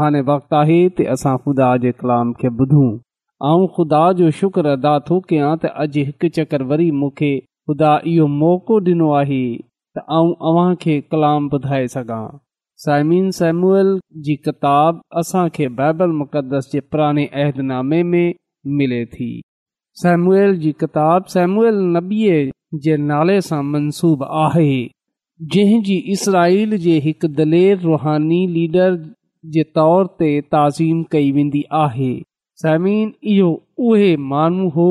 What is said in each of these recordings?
हाणे वक़्तु आहे त असां ख़ुदा जे कलाम खे ॿुधूं ऐं ख़ुदा जो शुक्र अदा थो कयां त अॼु हिकु चकर वरी मूंखे ख़ुदा इहो मौक़ो ॾिनो आहे त आऊं अव्हां खे कलाम ॿुधाए सघां साइमिन सेम्यूल जी किताब असांखे बाइबल मुक़दस जे पुराणे अहदनामे में मिले थी सेम्यूल जी किताब सेमूल नबीअ जे नाले सां मनसूब आहे जंहिंजी इसराइल जे हिकु दलेर रुहानी लीडर जे तौर ते ताज़ीम कई वेंदी आहे समीन इहो उहे माण्हू हो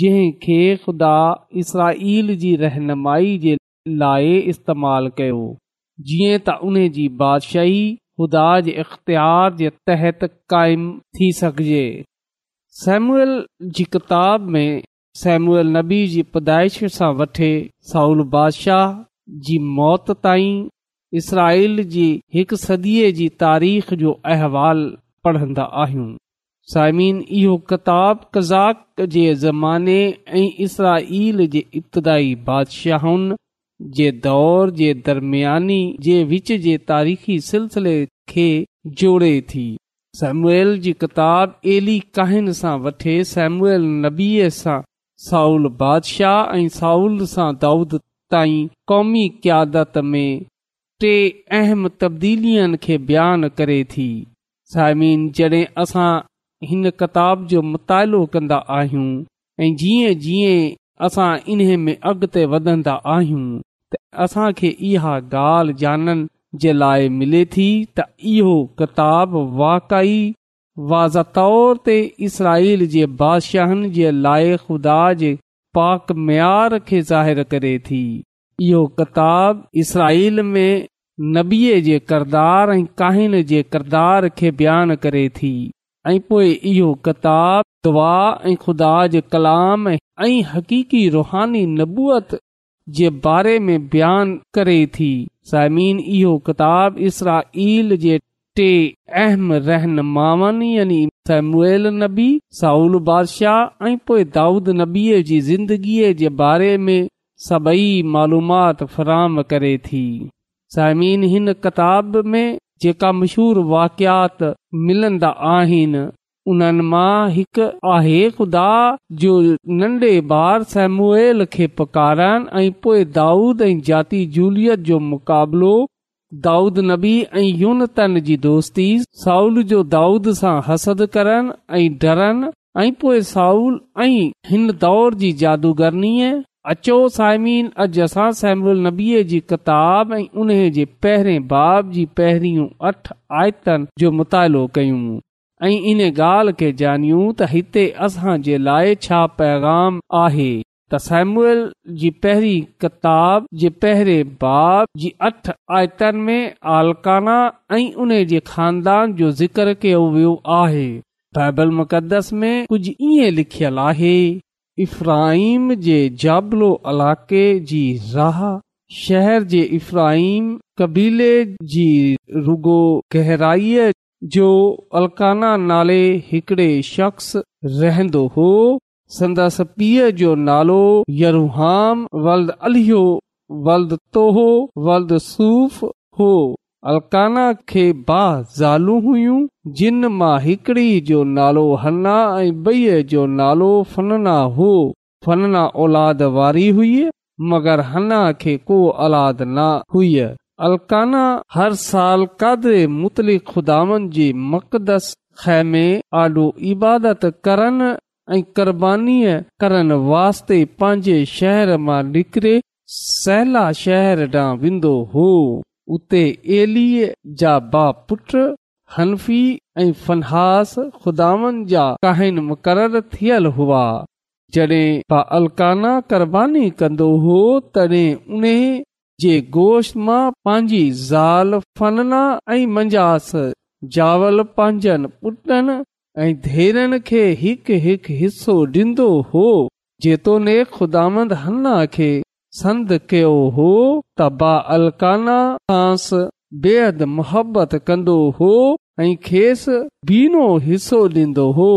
जंहिं खे ख़ुदा इसराईल जी रहनुमाई जे लाइ इस्तेमाल कयो जीअं त उन जी बादिशाही ख़ुदा जे इख़्तियार जे तहत काइम थी सघजे सेम्युअल जी किताब में सेम्युअल नबी जी पुदाइश सां वठे साउल बादिशाह जी मौत ताईं इसराल जी हिकु सदीअ जी तारीख़ जो अहिवालु पढ़ंदा आहियूं साइमिन इहो किताब कज़ाक जे ज़माने ऐं इसराइल जे इब्तदाई बादिशाहुनि जे दौर जे दरमियानी जे विच जे तारीख़ी सिलसिले खे जोड़े थी सेम्यूल जी किताब एली कहन सां वठे सेम्यल नबीअ सां साउल बादशाह ऐं साउल सां दाऊद ताईं क़ौमी कयादत में टे अहम तब्दीलियुनि खे बयानु करे थी साइमिन जॾहिं असां हिन किताब जो मुतालो कंदा आहियूं ऐं जीअं जीअं असां इन्हे में अॻिते वधंदा आहियूं त असांखे इहा ॻाल्हि जाननि जे लाइ मिले थी त इहो किताब वाकई तौर ते इसराइल जे बादिशाहनि जे लाइ ख़ुदा जे पाक मयार खे ज़ाहिरु करे थी इहो किताब इसरा में नबीअ जे किरदार ऐं बयान करे थी ऐं पोइ इहो किताब दुआ ऐं बयान करे थी साइमीन इहो किताब इसरा अहम रहन मामी समुल नबी साउल बादशाह ऐं पोए दाऊद नबी जी ज़िंदगीअ जे बारे में सभई मालूमात फरहम करे थी समीन हिन किताब में जेका मशहूरु वाकियात मिलंदा आहिनि उन्हनि मां हिकु आहे ख़ुदा जो नंढे ॿार सेमल खे पकारनि ऐं पोए दाऊद ऐं जाती जूलियत जो مقابلو दाऊद नबी ऐं यून जी दोस्ती साउल जो दाऊद सां हसद करण ऐं डरन ऐं पोइ साउल ऐं हिन दौर जी जादूगरनीअ अचो साइमिन अॼु असां सेमल नबी जी किताब ऐं उन जे पहिरें बाब जी पहिरी अठ आयतन जो मुतालो कयूं ऐं इन ॻाल्हि खे जाणियूं त हिते असां जे लाइ छा पैगाम आहे त सेम्यूल जी पहिरीं किताब जे पहरे बाब जी अठ आयतन में आलकाना ऐं उन जे ख़ानदान जो ज़िक्र कयो वियो आहे बाइबल मुक़दस में कुझु ईअं लिखियल आहे इफ़्राहिम जे जाबलो इलाइक़े जी राह शहर जे इफ़्राहिम कबीले जी रुगो गहराईअ जो अलकाना नाले हिकड़े श रहंदो हो संदसि पीअ जो नालो यरूहाम वल्द अलियो वल्द तोहो वल्द सूफ़ हो अलकाना खे बाह ज़ालूं हुयूं जिन मां हिकड़ी जो नालो हना ऐं ॿई जो नालो फनना हो फनना औलाद वारी हुई मगर हना खे को औलादना हुई अलकाना हर साल कादर मुतलिफ़ खुदानि जे मक़दस खाढो इबादत करण ऐं क़ुर करण वास्ते पंहिंजे शहर मां निकिरे सैला शहर ॾांहुं वेंदो हो उते एली जा बा पुट हनफी ऐं फनहास ख़ुदान जा कहिन मुक़रर थियल हुआ जॾहिं बा अलकाना क़ुरबानीबानी कंदो हो तॾहिं उन जे गोश मां पंहिंजी ज़ाल फनना ऐं मंजास जावल पंहिंजनि पुटनि ऐं धेरनि खे हिकु हिकु हिसो ॾींदो हो जेतोने ख़ुदामंद हन्ना खे संद कयो हो त बा अलकाना बेहदि حصو कंदो हो ऐं खेसि बीनो हिसो ॾींदो हो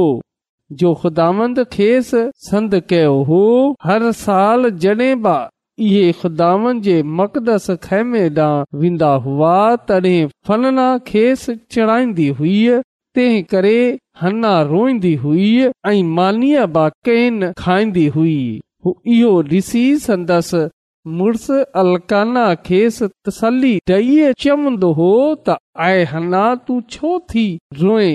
जो ख़ुदांद खेसि संद हर साल जडे॒ ख़ुदांदे मक़दस खमे ॾांहुं वेंदा हुआ तॾहिं फनना खेसि चड़ाईंदी हुई तंहिं करे हना रोईंदी हुई ऐं मानी बहन खाईंदी हुई इहो ॾिसी संदसि मुड़स अलकाना खेसि तसली चवंदो हो त आए हना तूं छो थी रोए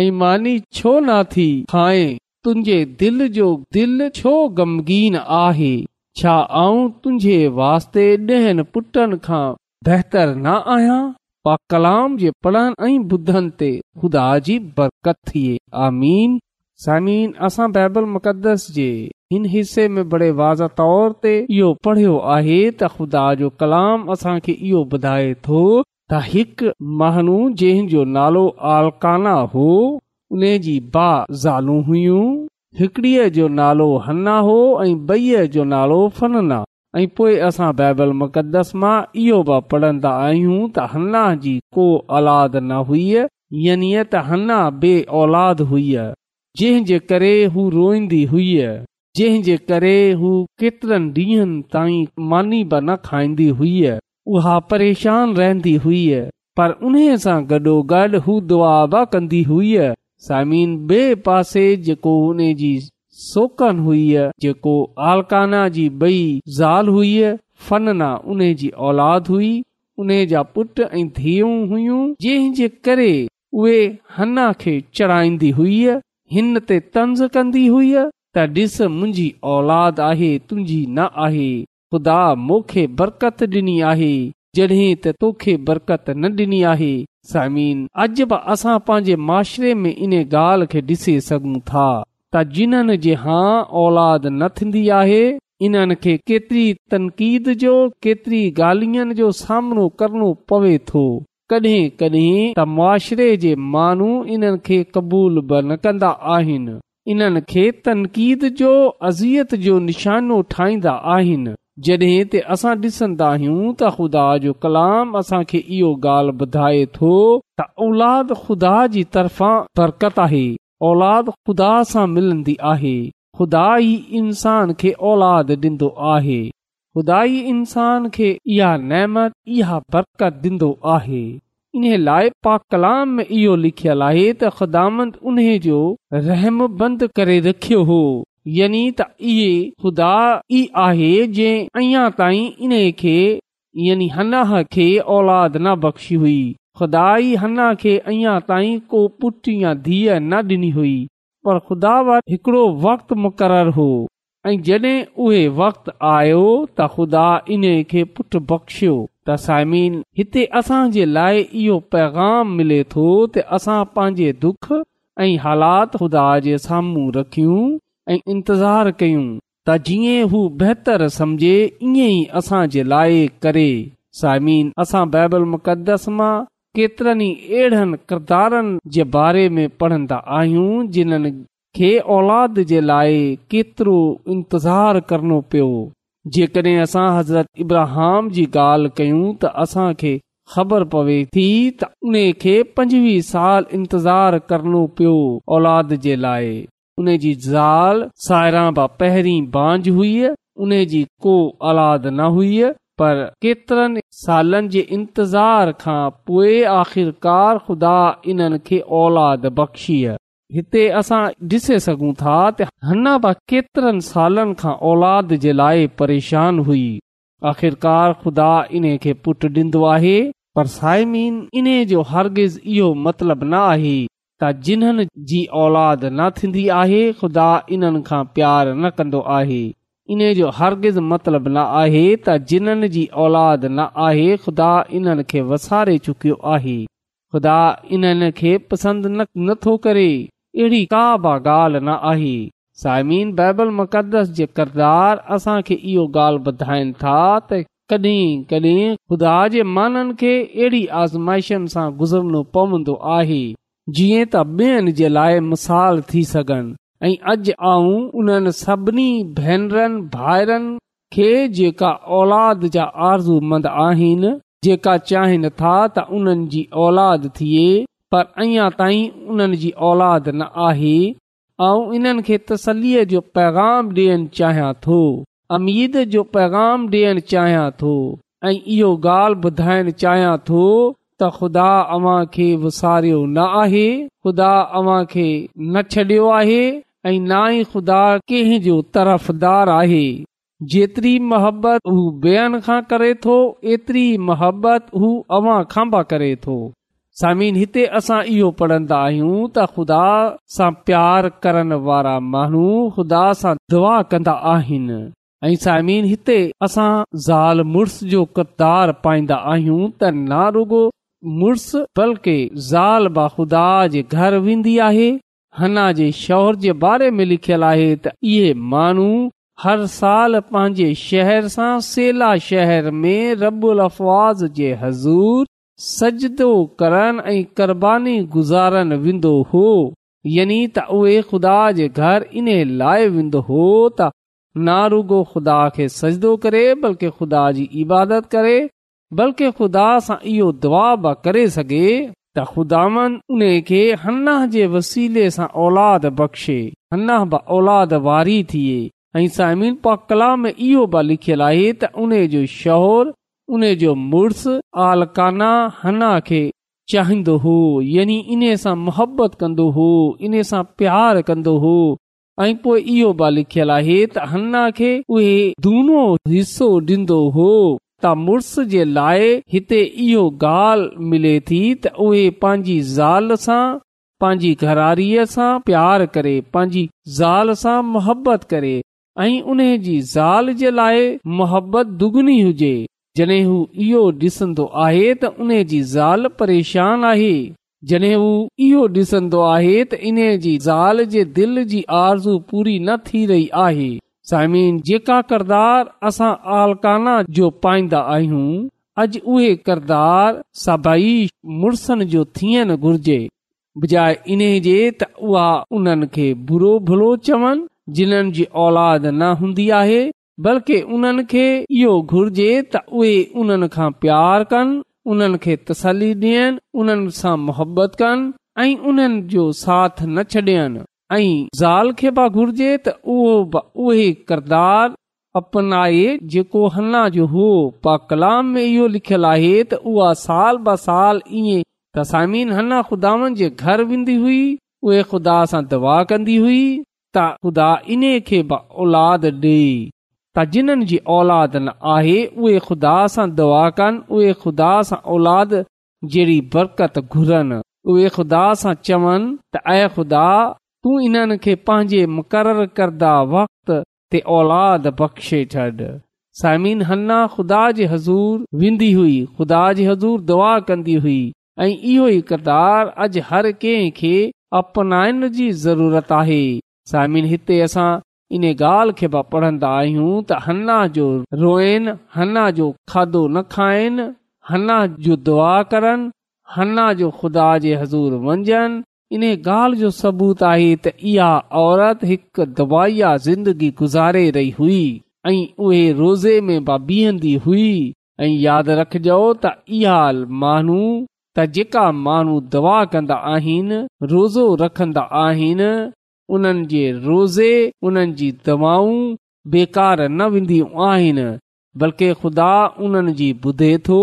ऐं मानी छो न थी खाए तुंहिंजे दिल जो दिल छो गमगीन आहे छा आऊं तुंहिंजे वास्ते ॾहनि पुटनि खां बहितर न आहियां पा कलाम जे पढ़ण ऐं ॿुधनि ते ख़ुदा जी बरकत थिए आमीन समीन असां बाइबल मुक़दस जे हिन हिसे में बड़े वाज़ तोर ते इहो पढ़ियो आहे त ख़ुदा जो कलाम असांखे इहो ॿुधाए थो त हिकु महानू जंहिंजो नालो आलकाना हो उन जी बा ज़ालू हुयूं हिकड़ीअ जो नालो हना हो ऐं बई जो नालो फन्ना ऐ पोए असां बाइबल मुक़दस मां इहो बि पढ़न्दा आहियूं त हन्ना जी को औलाद न हुइ यनी त हन्ना बे औलाद हुइय जंहिंजे करे हू रोईंदी हुई जंहिंजे करे हू केतिरनि ॾींहनि ताईं मानी बि न खाईंदी हुई उहा परेशान रहंदी हुई पर उन सां गॾो गॾु हू दुआ बि कंदी हुई साइमीन हुआ पासे जेको उन जी सोकन हुई जेको आलकाना जी ॿई ज़ाल हुय फनना उन जी औलाद हुई उन जा पुट ऐं धीअ हुइ जंहिंजे करे उहे हना खे चढ़ाईंदी हुई हिन ते तंज़ कंदी हुई त ॾिस मुंहिंजी औलाद आहे तुंहिंजी न आहे ख़ुदा मूंखे बरकत ॾिनी आहे जॾहिं त तोखे बरकत न डि॒नी आहे समीन अॼु बि असां पंहिंजे माशरे में इन ॻाल्हि खे ॾिसी सघूं था त जिन्हनि जे हा औलाद न थींदी आहे इन्हनि खे केतिरी तनक़ीद जो केतिरी ॻाल्हियुनि जो सामनो करणो पवे थो माआरे जे माण इन्हनि खे क़बूल बि न कंदा आहिनि इन्हनि खे तनक़ीद जो अज़ियत जो निशानो ठाहींदा आहिनि जॾहिं त असां डि॒सन्दा आहियूं त ख़ुदा जो कलाम असांखे इहो ॻाल्हि ॿुधाए थो त औलाद खुदा जी तरफ़ां बरकत आहे औलाद खुदा सां मिलंदी आहे ख़ुदा ई इंसान खे औलाद डींदो आहे खुदाई इंसान खे इहा नेमत इहा बरकत ॾींदो आहे इन लाइ पा कलाम में इहो लिखियल आहे त ख़ुदांद उन जो रहम बंदि करे रखियो हो यानी त इहे ख़ुदा ई आहे जंहिं अञा ताईं इन खे यानी हनाह खे औलाद न बख़्शी हुई खुदाई ई हना खे अञा ताईं को पुट या धीअ न ॾिनी हुई पर ख़ुदा वटि हिकिड़ो वक़्तु मुक़ररु हो जॾहिं उहे वक्त आयो त ख़ुदा इन खे पुठि बख़्शियो त सायमन हिते असां जे लाइ इहो पैगाम मिले थो त असां पंहिंजे दुख ऐं हालात ख़ुदा जे साम्हूं रखियूं ऐं इंतज़ारु कयूं त जीअं हू बहितर समझे ईअं ई असां जे लाइ करे सायमन असां बाइबल मुक़दस मां केतिरनि अहिड़नि किरदारनि जे बारे में पढ़ंदा आहियूं जिन्हनि औलाद जे लाइ केतिरो इंतज़ार करनो पियो जेकड॒हिं असां हज़रत इब्रहाम जी ॻाल्हि कयूं त असां खे ख़बर पवे थी त उन खे पंजवीह साल इंतज़ार करनो पियो औलाद जे लाइ उन जी ज़ाल साहिड़ा ब पहिरीं बांझ हुई उन जी को औलाद न हुई पर केतरनि सालनि जे इंतज़ार खां पोए आख़िरकार खुदा इन्हनि खे औलाद बख़्शी हिते असां ॾिसी सघूं था त हिन बि केतिरनि सालन खां औलाद जे लाइ परेशान हुई आख़िरकार ख़ुदा इन खे पुट डि॒न्दो आहे पर सायमीन इन जो हरगिज़ इहो मतिलब न आहे त जिन्हनि जी औलाद न थींदी आहे ख़ुदा इन्हनि खां प्यारु न कन्दो आहे इन जो हरगिज़ मतिलबु न आहे त जिन्हनि जी औलाद न आहे ख़ुदा इन्हनि खे वसारे चुकियो आहे ख़ुदा इन्हनि खे पसंदि नथो करे अहिड़ी का बा ॻाल्हि न आहे साइमिन बाइबल मुक़दस जे किरदार असांखे इहो ॻाल्हि ॿुधाइनि था त कॾहिं कॾहिं ख़ुदा जे माननि खे अहिड़ी आज़माइशनि सां गुज़रणो पवंदो आहे जीअं त ॿियनि जे लाइ मिसाल थी सघनि ऐं अॼु आऊं उन्हनि सभिनी भेनरनि भाइरनि खे जेका औलाद जा आहिनि जेका चाहिनि था त उन्हनि जी औलाद थिए पर अञा ताईं उन्हनि जी औलाद न आहे ऐं इन्हनि खे तसली जो पैगाम ॾियणु चाहियां थो अमीद जो पैगाम ॾियण चाहियां थो ऐं इहो ॻाल्हि ॿुधाइण चाहियां थो त ख़ुदा अव्हांखे वसारियो न आहे ख़ुदा अव्हां खे न छॾियो आहे ऐं ना ई ख़ुदा कंहिं जो तरफ़दार आहे जेतिरी मोहबत हू खां करे थो एतिरी मोहबत हू अव्हां खां करे थो सामिन हिते असां इहो पढ़न्दा आहियूं त ख़ुदा सां प्यार करण वारा माण्हू ख़ुदा सां दुआ कंदा आहिनि ऐं साइम हिते असां ज़ाल मुड़ुस जो कतार पाईंदा आहियूं त ना रुगो मुड़स बल्कि ज़ाल बा ख़ुदा जे घर वेंदी आहे अना जे शौहर जे बारे में लिखल आहे त इहे माण्हू हर साल पंहिंजे शहर सां सेला शहर में रबुल अफवाज़ जे हज़ूर सजदो करण ऐं क़ुर्बानी गुज़ारण वेंदो हो यानी त उहे ख़ुदा जे घर इन लाइ वेंदो हो त नारुगो ख़ुदा खे सजदो करे बल्कि ख़ुदा जी इबादत करे बल्कि ख़ुदा सां इहो दुआ बि करे सघे त ख़ुदान उन खे हन्ना जे वसीले सां औलाद बख़्शे हन्ना बि औलाद वारी थिए ऐं साइमिन पा इहो बि लिखियलु आहे त उन जो शोहर उने जो मुड़ुसु आलकाना हन्ना खे चाहींदो हो यानी इन्हे सा मुबत कंदो हो इन्हे प्यार कंदो हो ऐं पो इहो बि लिखियलु आहे त हन्ना खे उहे दूनो हिसो ॾींदो हो त मुड़ुस जे लाइ हिते इहो ॻाल्हि मिले थी त उहे पंहिंजी ज़ाल सां पंहिंजी घरारीअ सां प्यार करे पंहिंजी ज़ाल सां मुहबत करे ऐं उन जी ज़ाल जे लाइ मुहबत दुगुनी हुजे जॾहिं हू इहो डि॒सन्दो आहे त उन जी ज़ाल परेशान आहे जॾहिं हू इहो डि॒सन्दो आहे त इन्हे ज़ाल जे दिलि जी आरज़ू पूरी न थी रही जेका आहेदार असां आलकाना जो पाईंदा आहियूं अॼु उहे किरदार सभई मुड़सनि जो थियनि घुर्जे बजाए इन जे त उहा उन्हनि खे बुरो भलो चवनि जिन्हनि जी औलाद न हूंदी आहे बल्कि उन्हनि खे इहो घुर्जे त उहे उन्हनि खां प्यार कनि उन्हनि खे तसली ॾियनि उन्हनि सां मुहबत कनि ऐं उन्हनि जो साथ न छॾनि ऐं घुर्जे त उहो जेको पा कलाम में इहो लिखियल आहे त उहा साल ब साल ई तसामी हल्ना घर वेंदी हुई उहे ख़ुदा सां दवा कंदी हुई त ख़ुदा इन्हीअ खे औलाद ॾे त जिन्हनि जी ओला न आहे उहे ख़ुदा सां दुआ कनि उहे ख़ुदा सां औलाद जहिड़ी बरे ख़ुदा सां इहो ई किरदार अॼु हर कंहिं अपनाइण जी ज़रूरत आहे साइमिन हिते असां इन ॻाल्हि खे पढ़ंदा आहियूं त अन्ना जो रोएनि हन्ना जो खाधो न खाइनि हन्ना जो दुआ करनि हन्ना जो खुदा जे हज़ूर वञनि इन ॻाल्हि जो सबूत आहे त इहा औरत हिकु दवाई जिंदगी गुज़ारे रही हुई ऐं उहे रोज़े में बीहंदी हुई ऐं यादि रखजो त इहा माण्हू त जेका माण्हू दवा कंदा आहिनि रोज़ो रखंदा आहिनि उन्हनि जे रोज़े उन्हनि जी दवाऊं बेकार न वेंदियूं आहिनि बल्कि ख़ुदा उन्हनि जी ॿुधे थो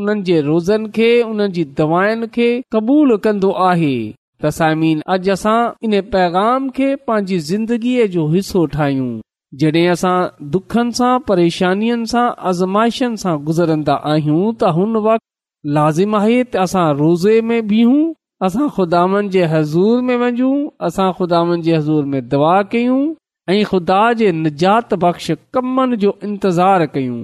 उन्हनि जे रोज़नि खे उन्हनि जी दवाउनि खे क़बूलु कंदो आहे त साइमीन अॼु असां इन पैगाम खे पंहिंजी ज़िंदगीअ जो हिसो ठाहियूं जॾहिं असां दुखनि सां परेशानियुनि सां आज़माइशनि सां गुज़रंदा आहियूं त हुन वक़्तु लाज़िम आहे त असां रोज़े में बीहूं असां ख़ुदानि जे हज़ूर में वञूं असां ख़ुदानि जे हज़ूर में दुआ कयूं ऐं ख़ुदा जे निजात बख़्श कमनि जो इंतज़ारु कयूं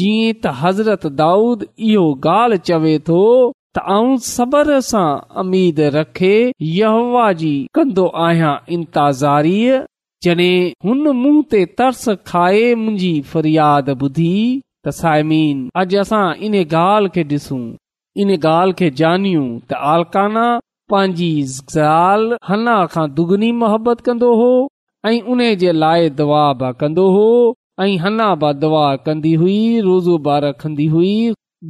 जीअं त हज़रत दाऊद इहो ॻाल्हि चवे थो त आऊं सबर सां अमीद रखे यहवाजी कंदो आहियां इंतज़ारीअ जड॒हिं हुन मुंह ते तर्स खाए मुंहिंजी फरियाद ॿुधी त सायमीन अॼु असां इन ॻाल्हि खे ॾिसूं इन ॻाल्हि खे जानियूं त आलकाना पंहिंजी ज़ाला खां दुगनी मोहबत कंदो हो ऐं उन जे लाइ दवा बि कंदो हो ऐं हना बि दवा कंदी हुई रोज़ोबार रखंदी हुई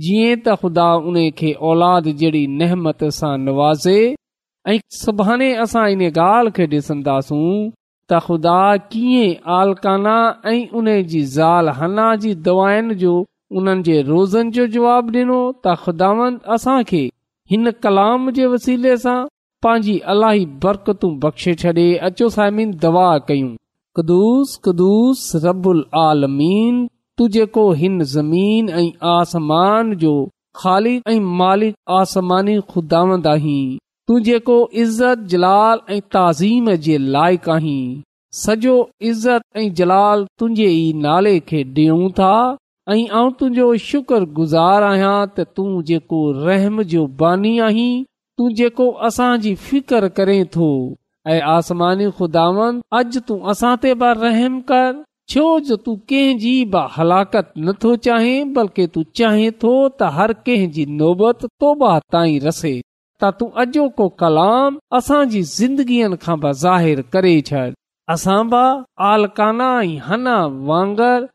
जीअं त ख़ुदा उन खे औलाद जहिड़ी नहमत सां नवाज़े ऐं सुभाणे असां इन ॻाल्हि खे ॾिसंदासूं त ख़ुदा कीअं आलकाना ऐं उन जी ज़ाल हना जी दवानि जो उन्हनि जे रोज़नि जो जवाब ॾिनो त ख़ुदांद असांखे हिन कलाम जे वसीले सां पंहिंजी अलाई बरकतू बख़्शे छॾे अचो साइमिन दवा कयूं रबुल आलमीन तूं जेको हिन ज़मीन ऐं आसमान जो ख़ालिद ऐं मालिक आसमानी खुदावंद आहीं तूं जेको इज़त जलाल ऐं ताज़ीम जे लाइक़ु आहीं सॼो इज़त ऐं जलाल तुंहिंजे ई नाले खे डि॒यूं था ऐं आऊं तुंहिंजो शुक्र आहियां त तूं जेको रहम जो बानी आहीं तूं जेको असांजी फिकर करे थो ऐं आसमानी खुदावन अॼु तूं असां ते बि रहम कर छो जो तूं कंहिंजी बि हलाकत न चाहे बल्कि तूं चाहें थो त हर कंहिंजी नोबत तोबा ताईं रसे त तूं अॼो कलाम असांजी ज़िंदगीअ खां बि ज़ाहिरु करे छॾ असां बि आलकाना हना वांगर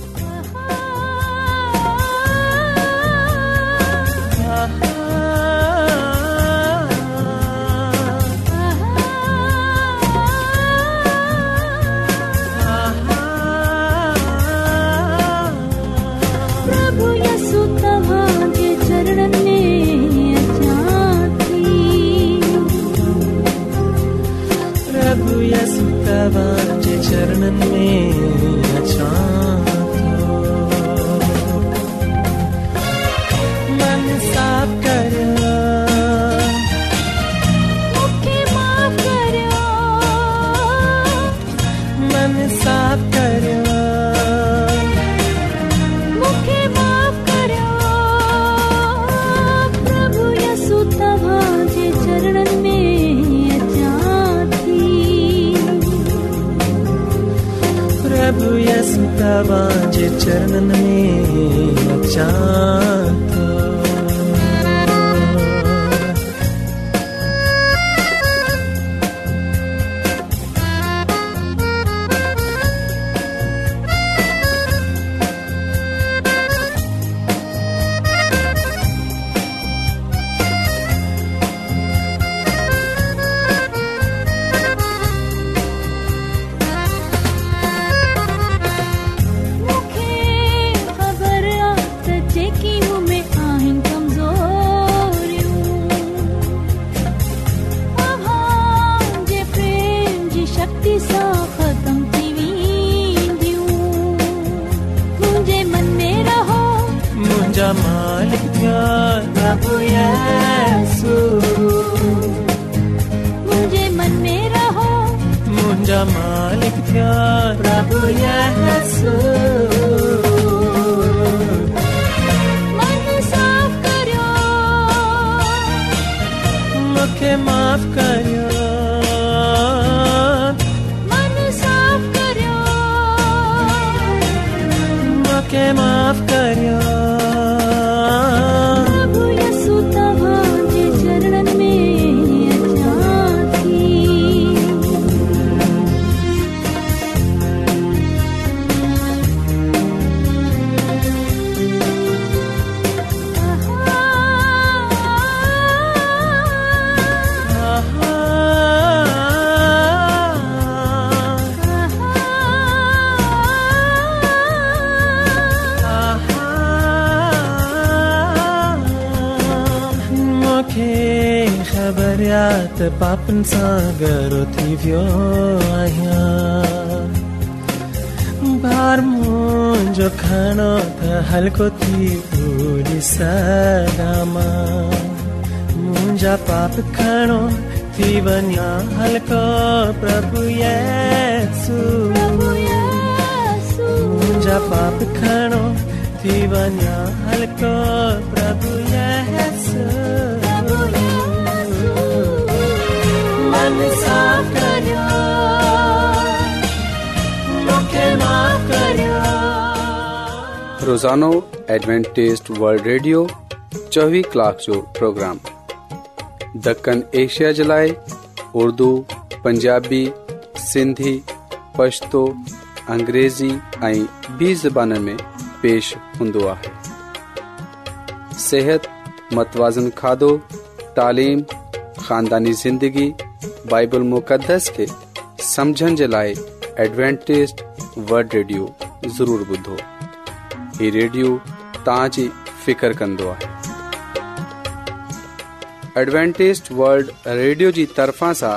सुयसि तव्हांजे चरणनि में चा Prabunya Yesus फरियाद पापनि सां गरो थी वियो आहियां बार मुंहिंजो खानो त हल्को थी पूरी सदा मां मुंहिंजा पाप खणो थी वञा हल्को प्रभु येसु मुंहिंजा पाप खणो थी वञा हल्को रोज़ानोवेंट चोवीह कलाक जो प्रोग्राम ॾखण एशिया जे उर्दू पंजाबी सिंधी पछतो अंग्रेज़ी ऐं ज़बान में पेश हूंदो आहे मतवाज़न खाधो तालीम ख़ानदानी ज़िंदगी बाइबल मुक़दस के समझन जे लाइ एडवेंटेज़ वल्ड रेडियो ضرور ॿुधो हीउ रेडियो तव्हां जी फिकर कंदो आहे एडवेंटेज़ वल्ड रेडियो जी तरफ़ा सा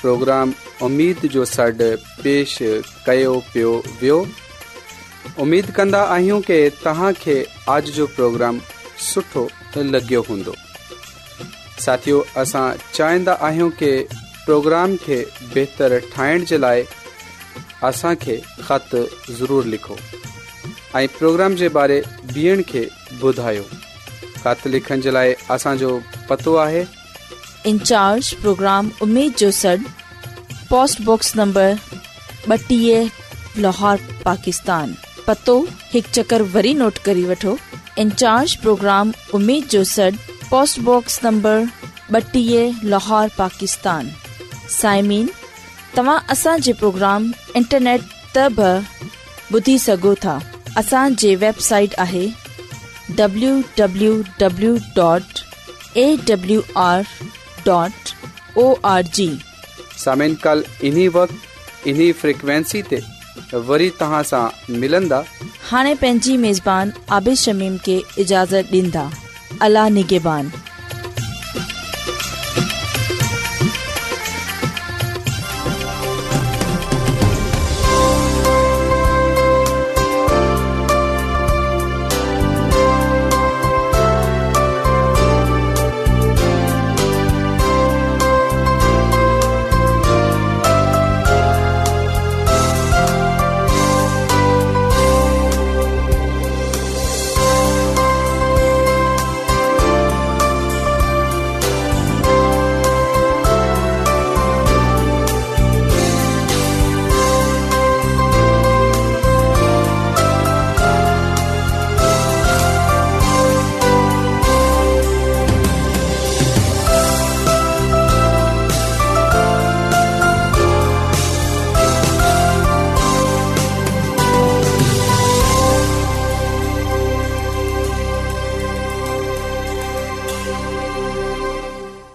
प्रोग्राम جو जो सॾु पेश कयो पियो वियो उमेद कि आज जो प्रोग्राम सुठो लॻियो हूंदो साथियो असां प्रोग्राम खे असांखे ख़त ज़रूरु लिखो आहे इन्ज प्रोग्राम जो सॾ post box number Lahore Pakistan पतो हिकु चकर वरी नोट करे वठो इन्ज प्रोग्राम लाहौर पाकिस्तान साइमिन तव्हां असांजे प्रोग्राम इंटरनेट त ॿुधी सघो था असांजी वेबसाइट आहे पंहिंजी मेज़बान आबिशमीम खे इजाज़त ॾींदा अला निगेबान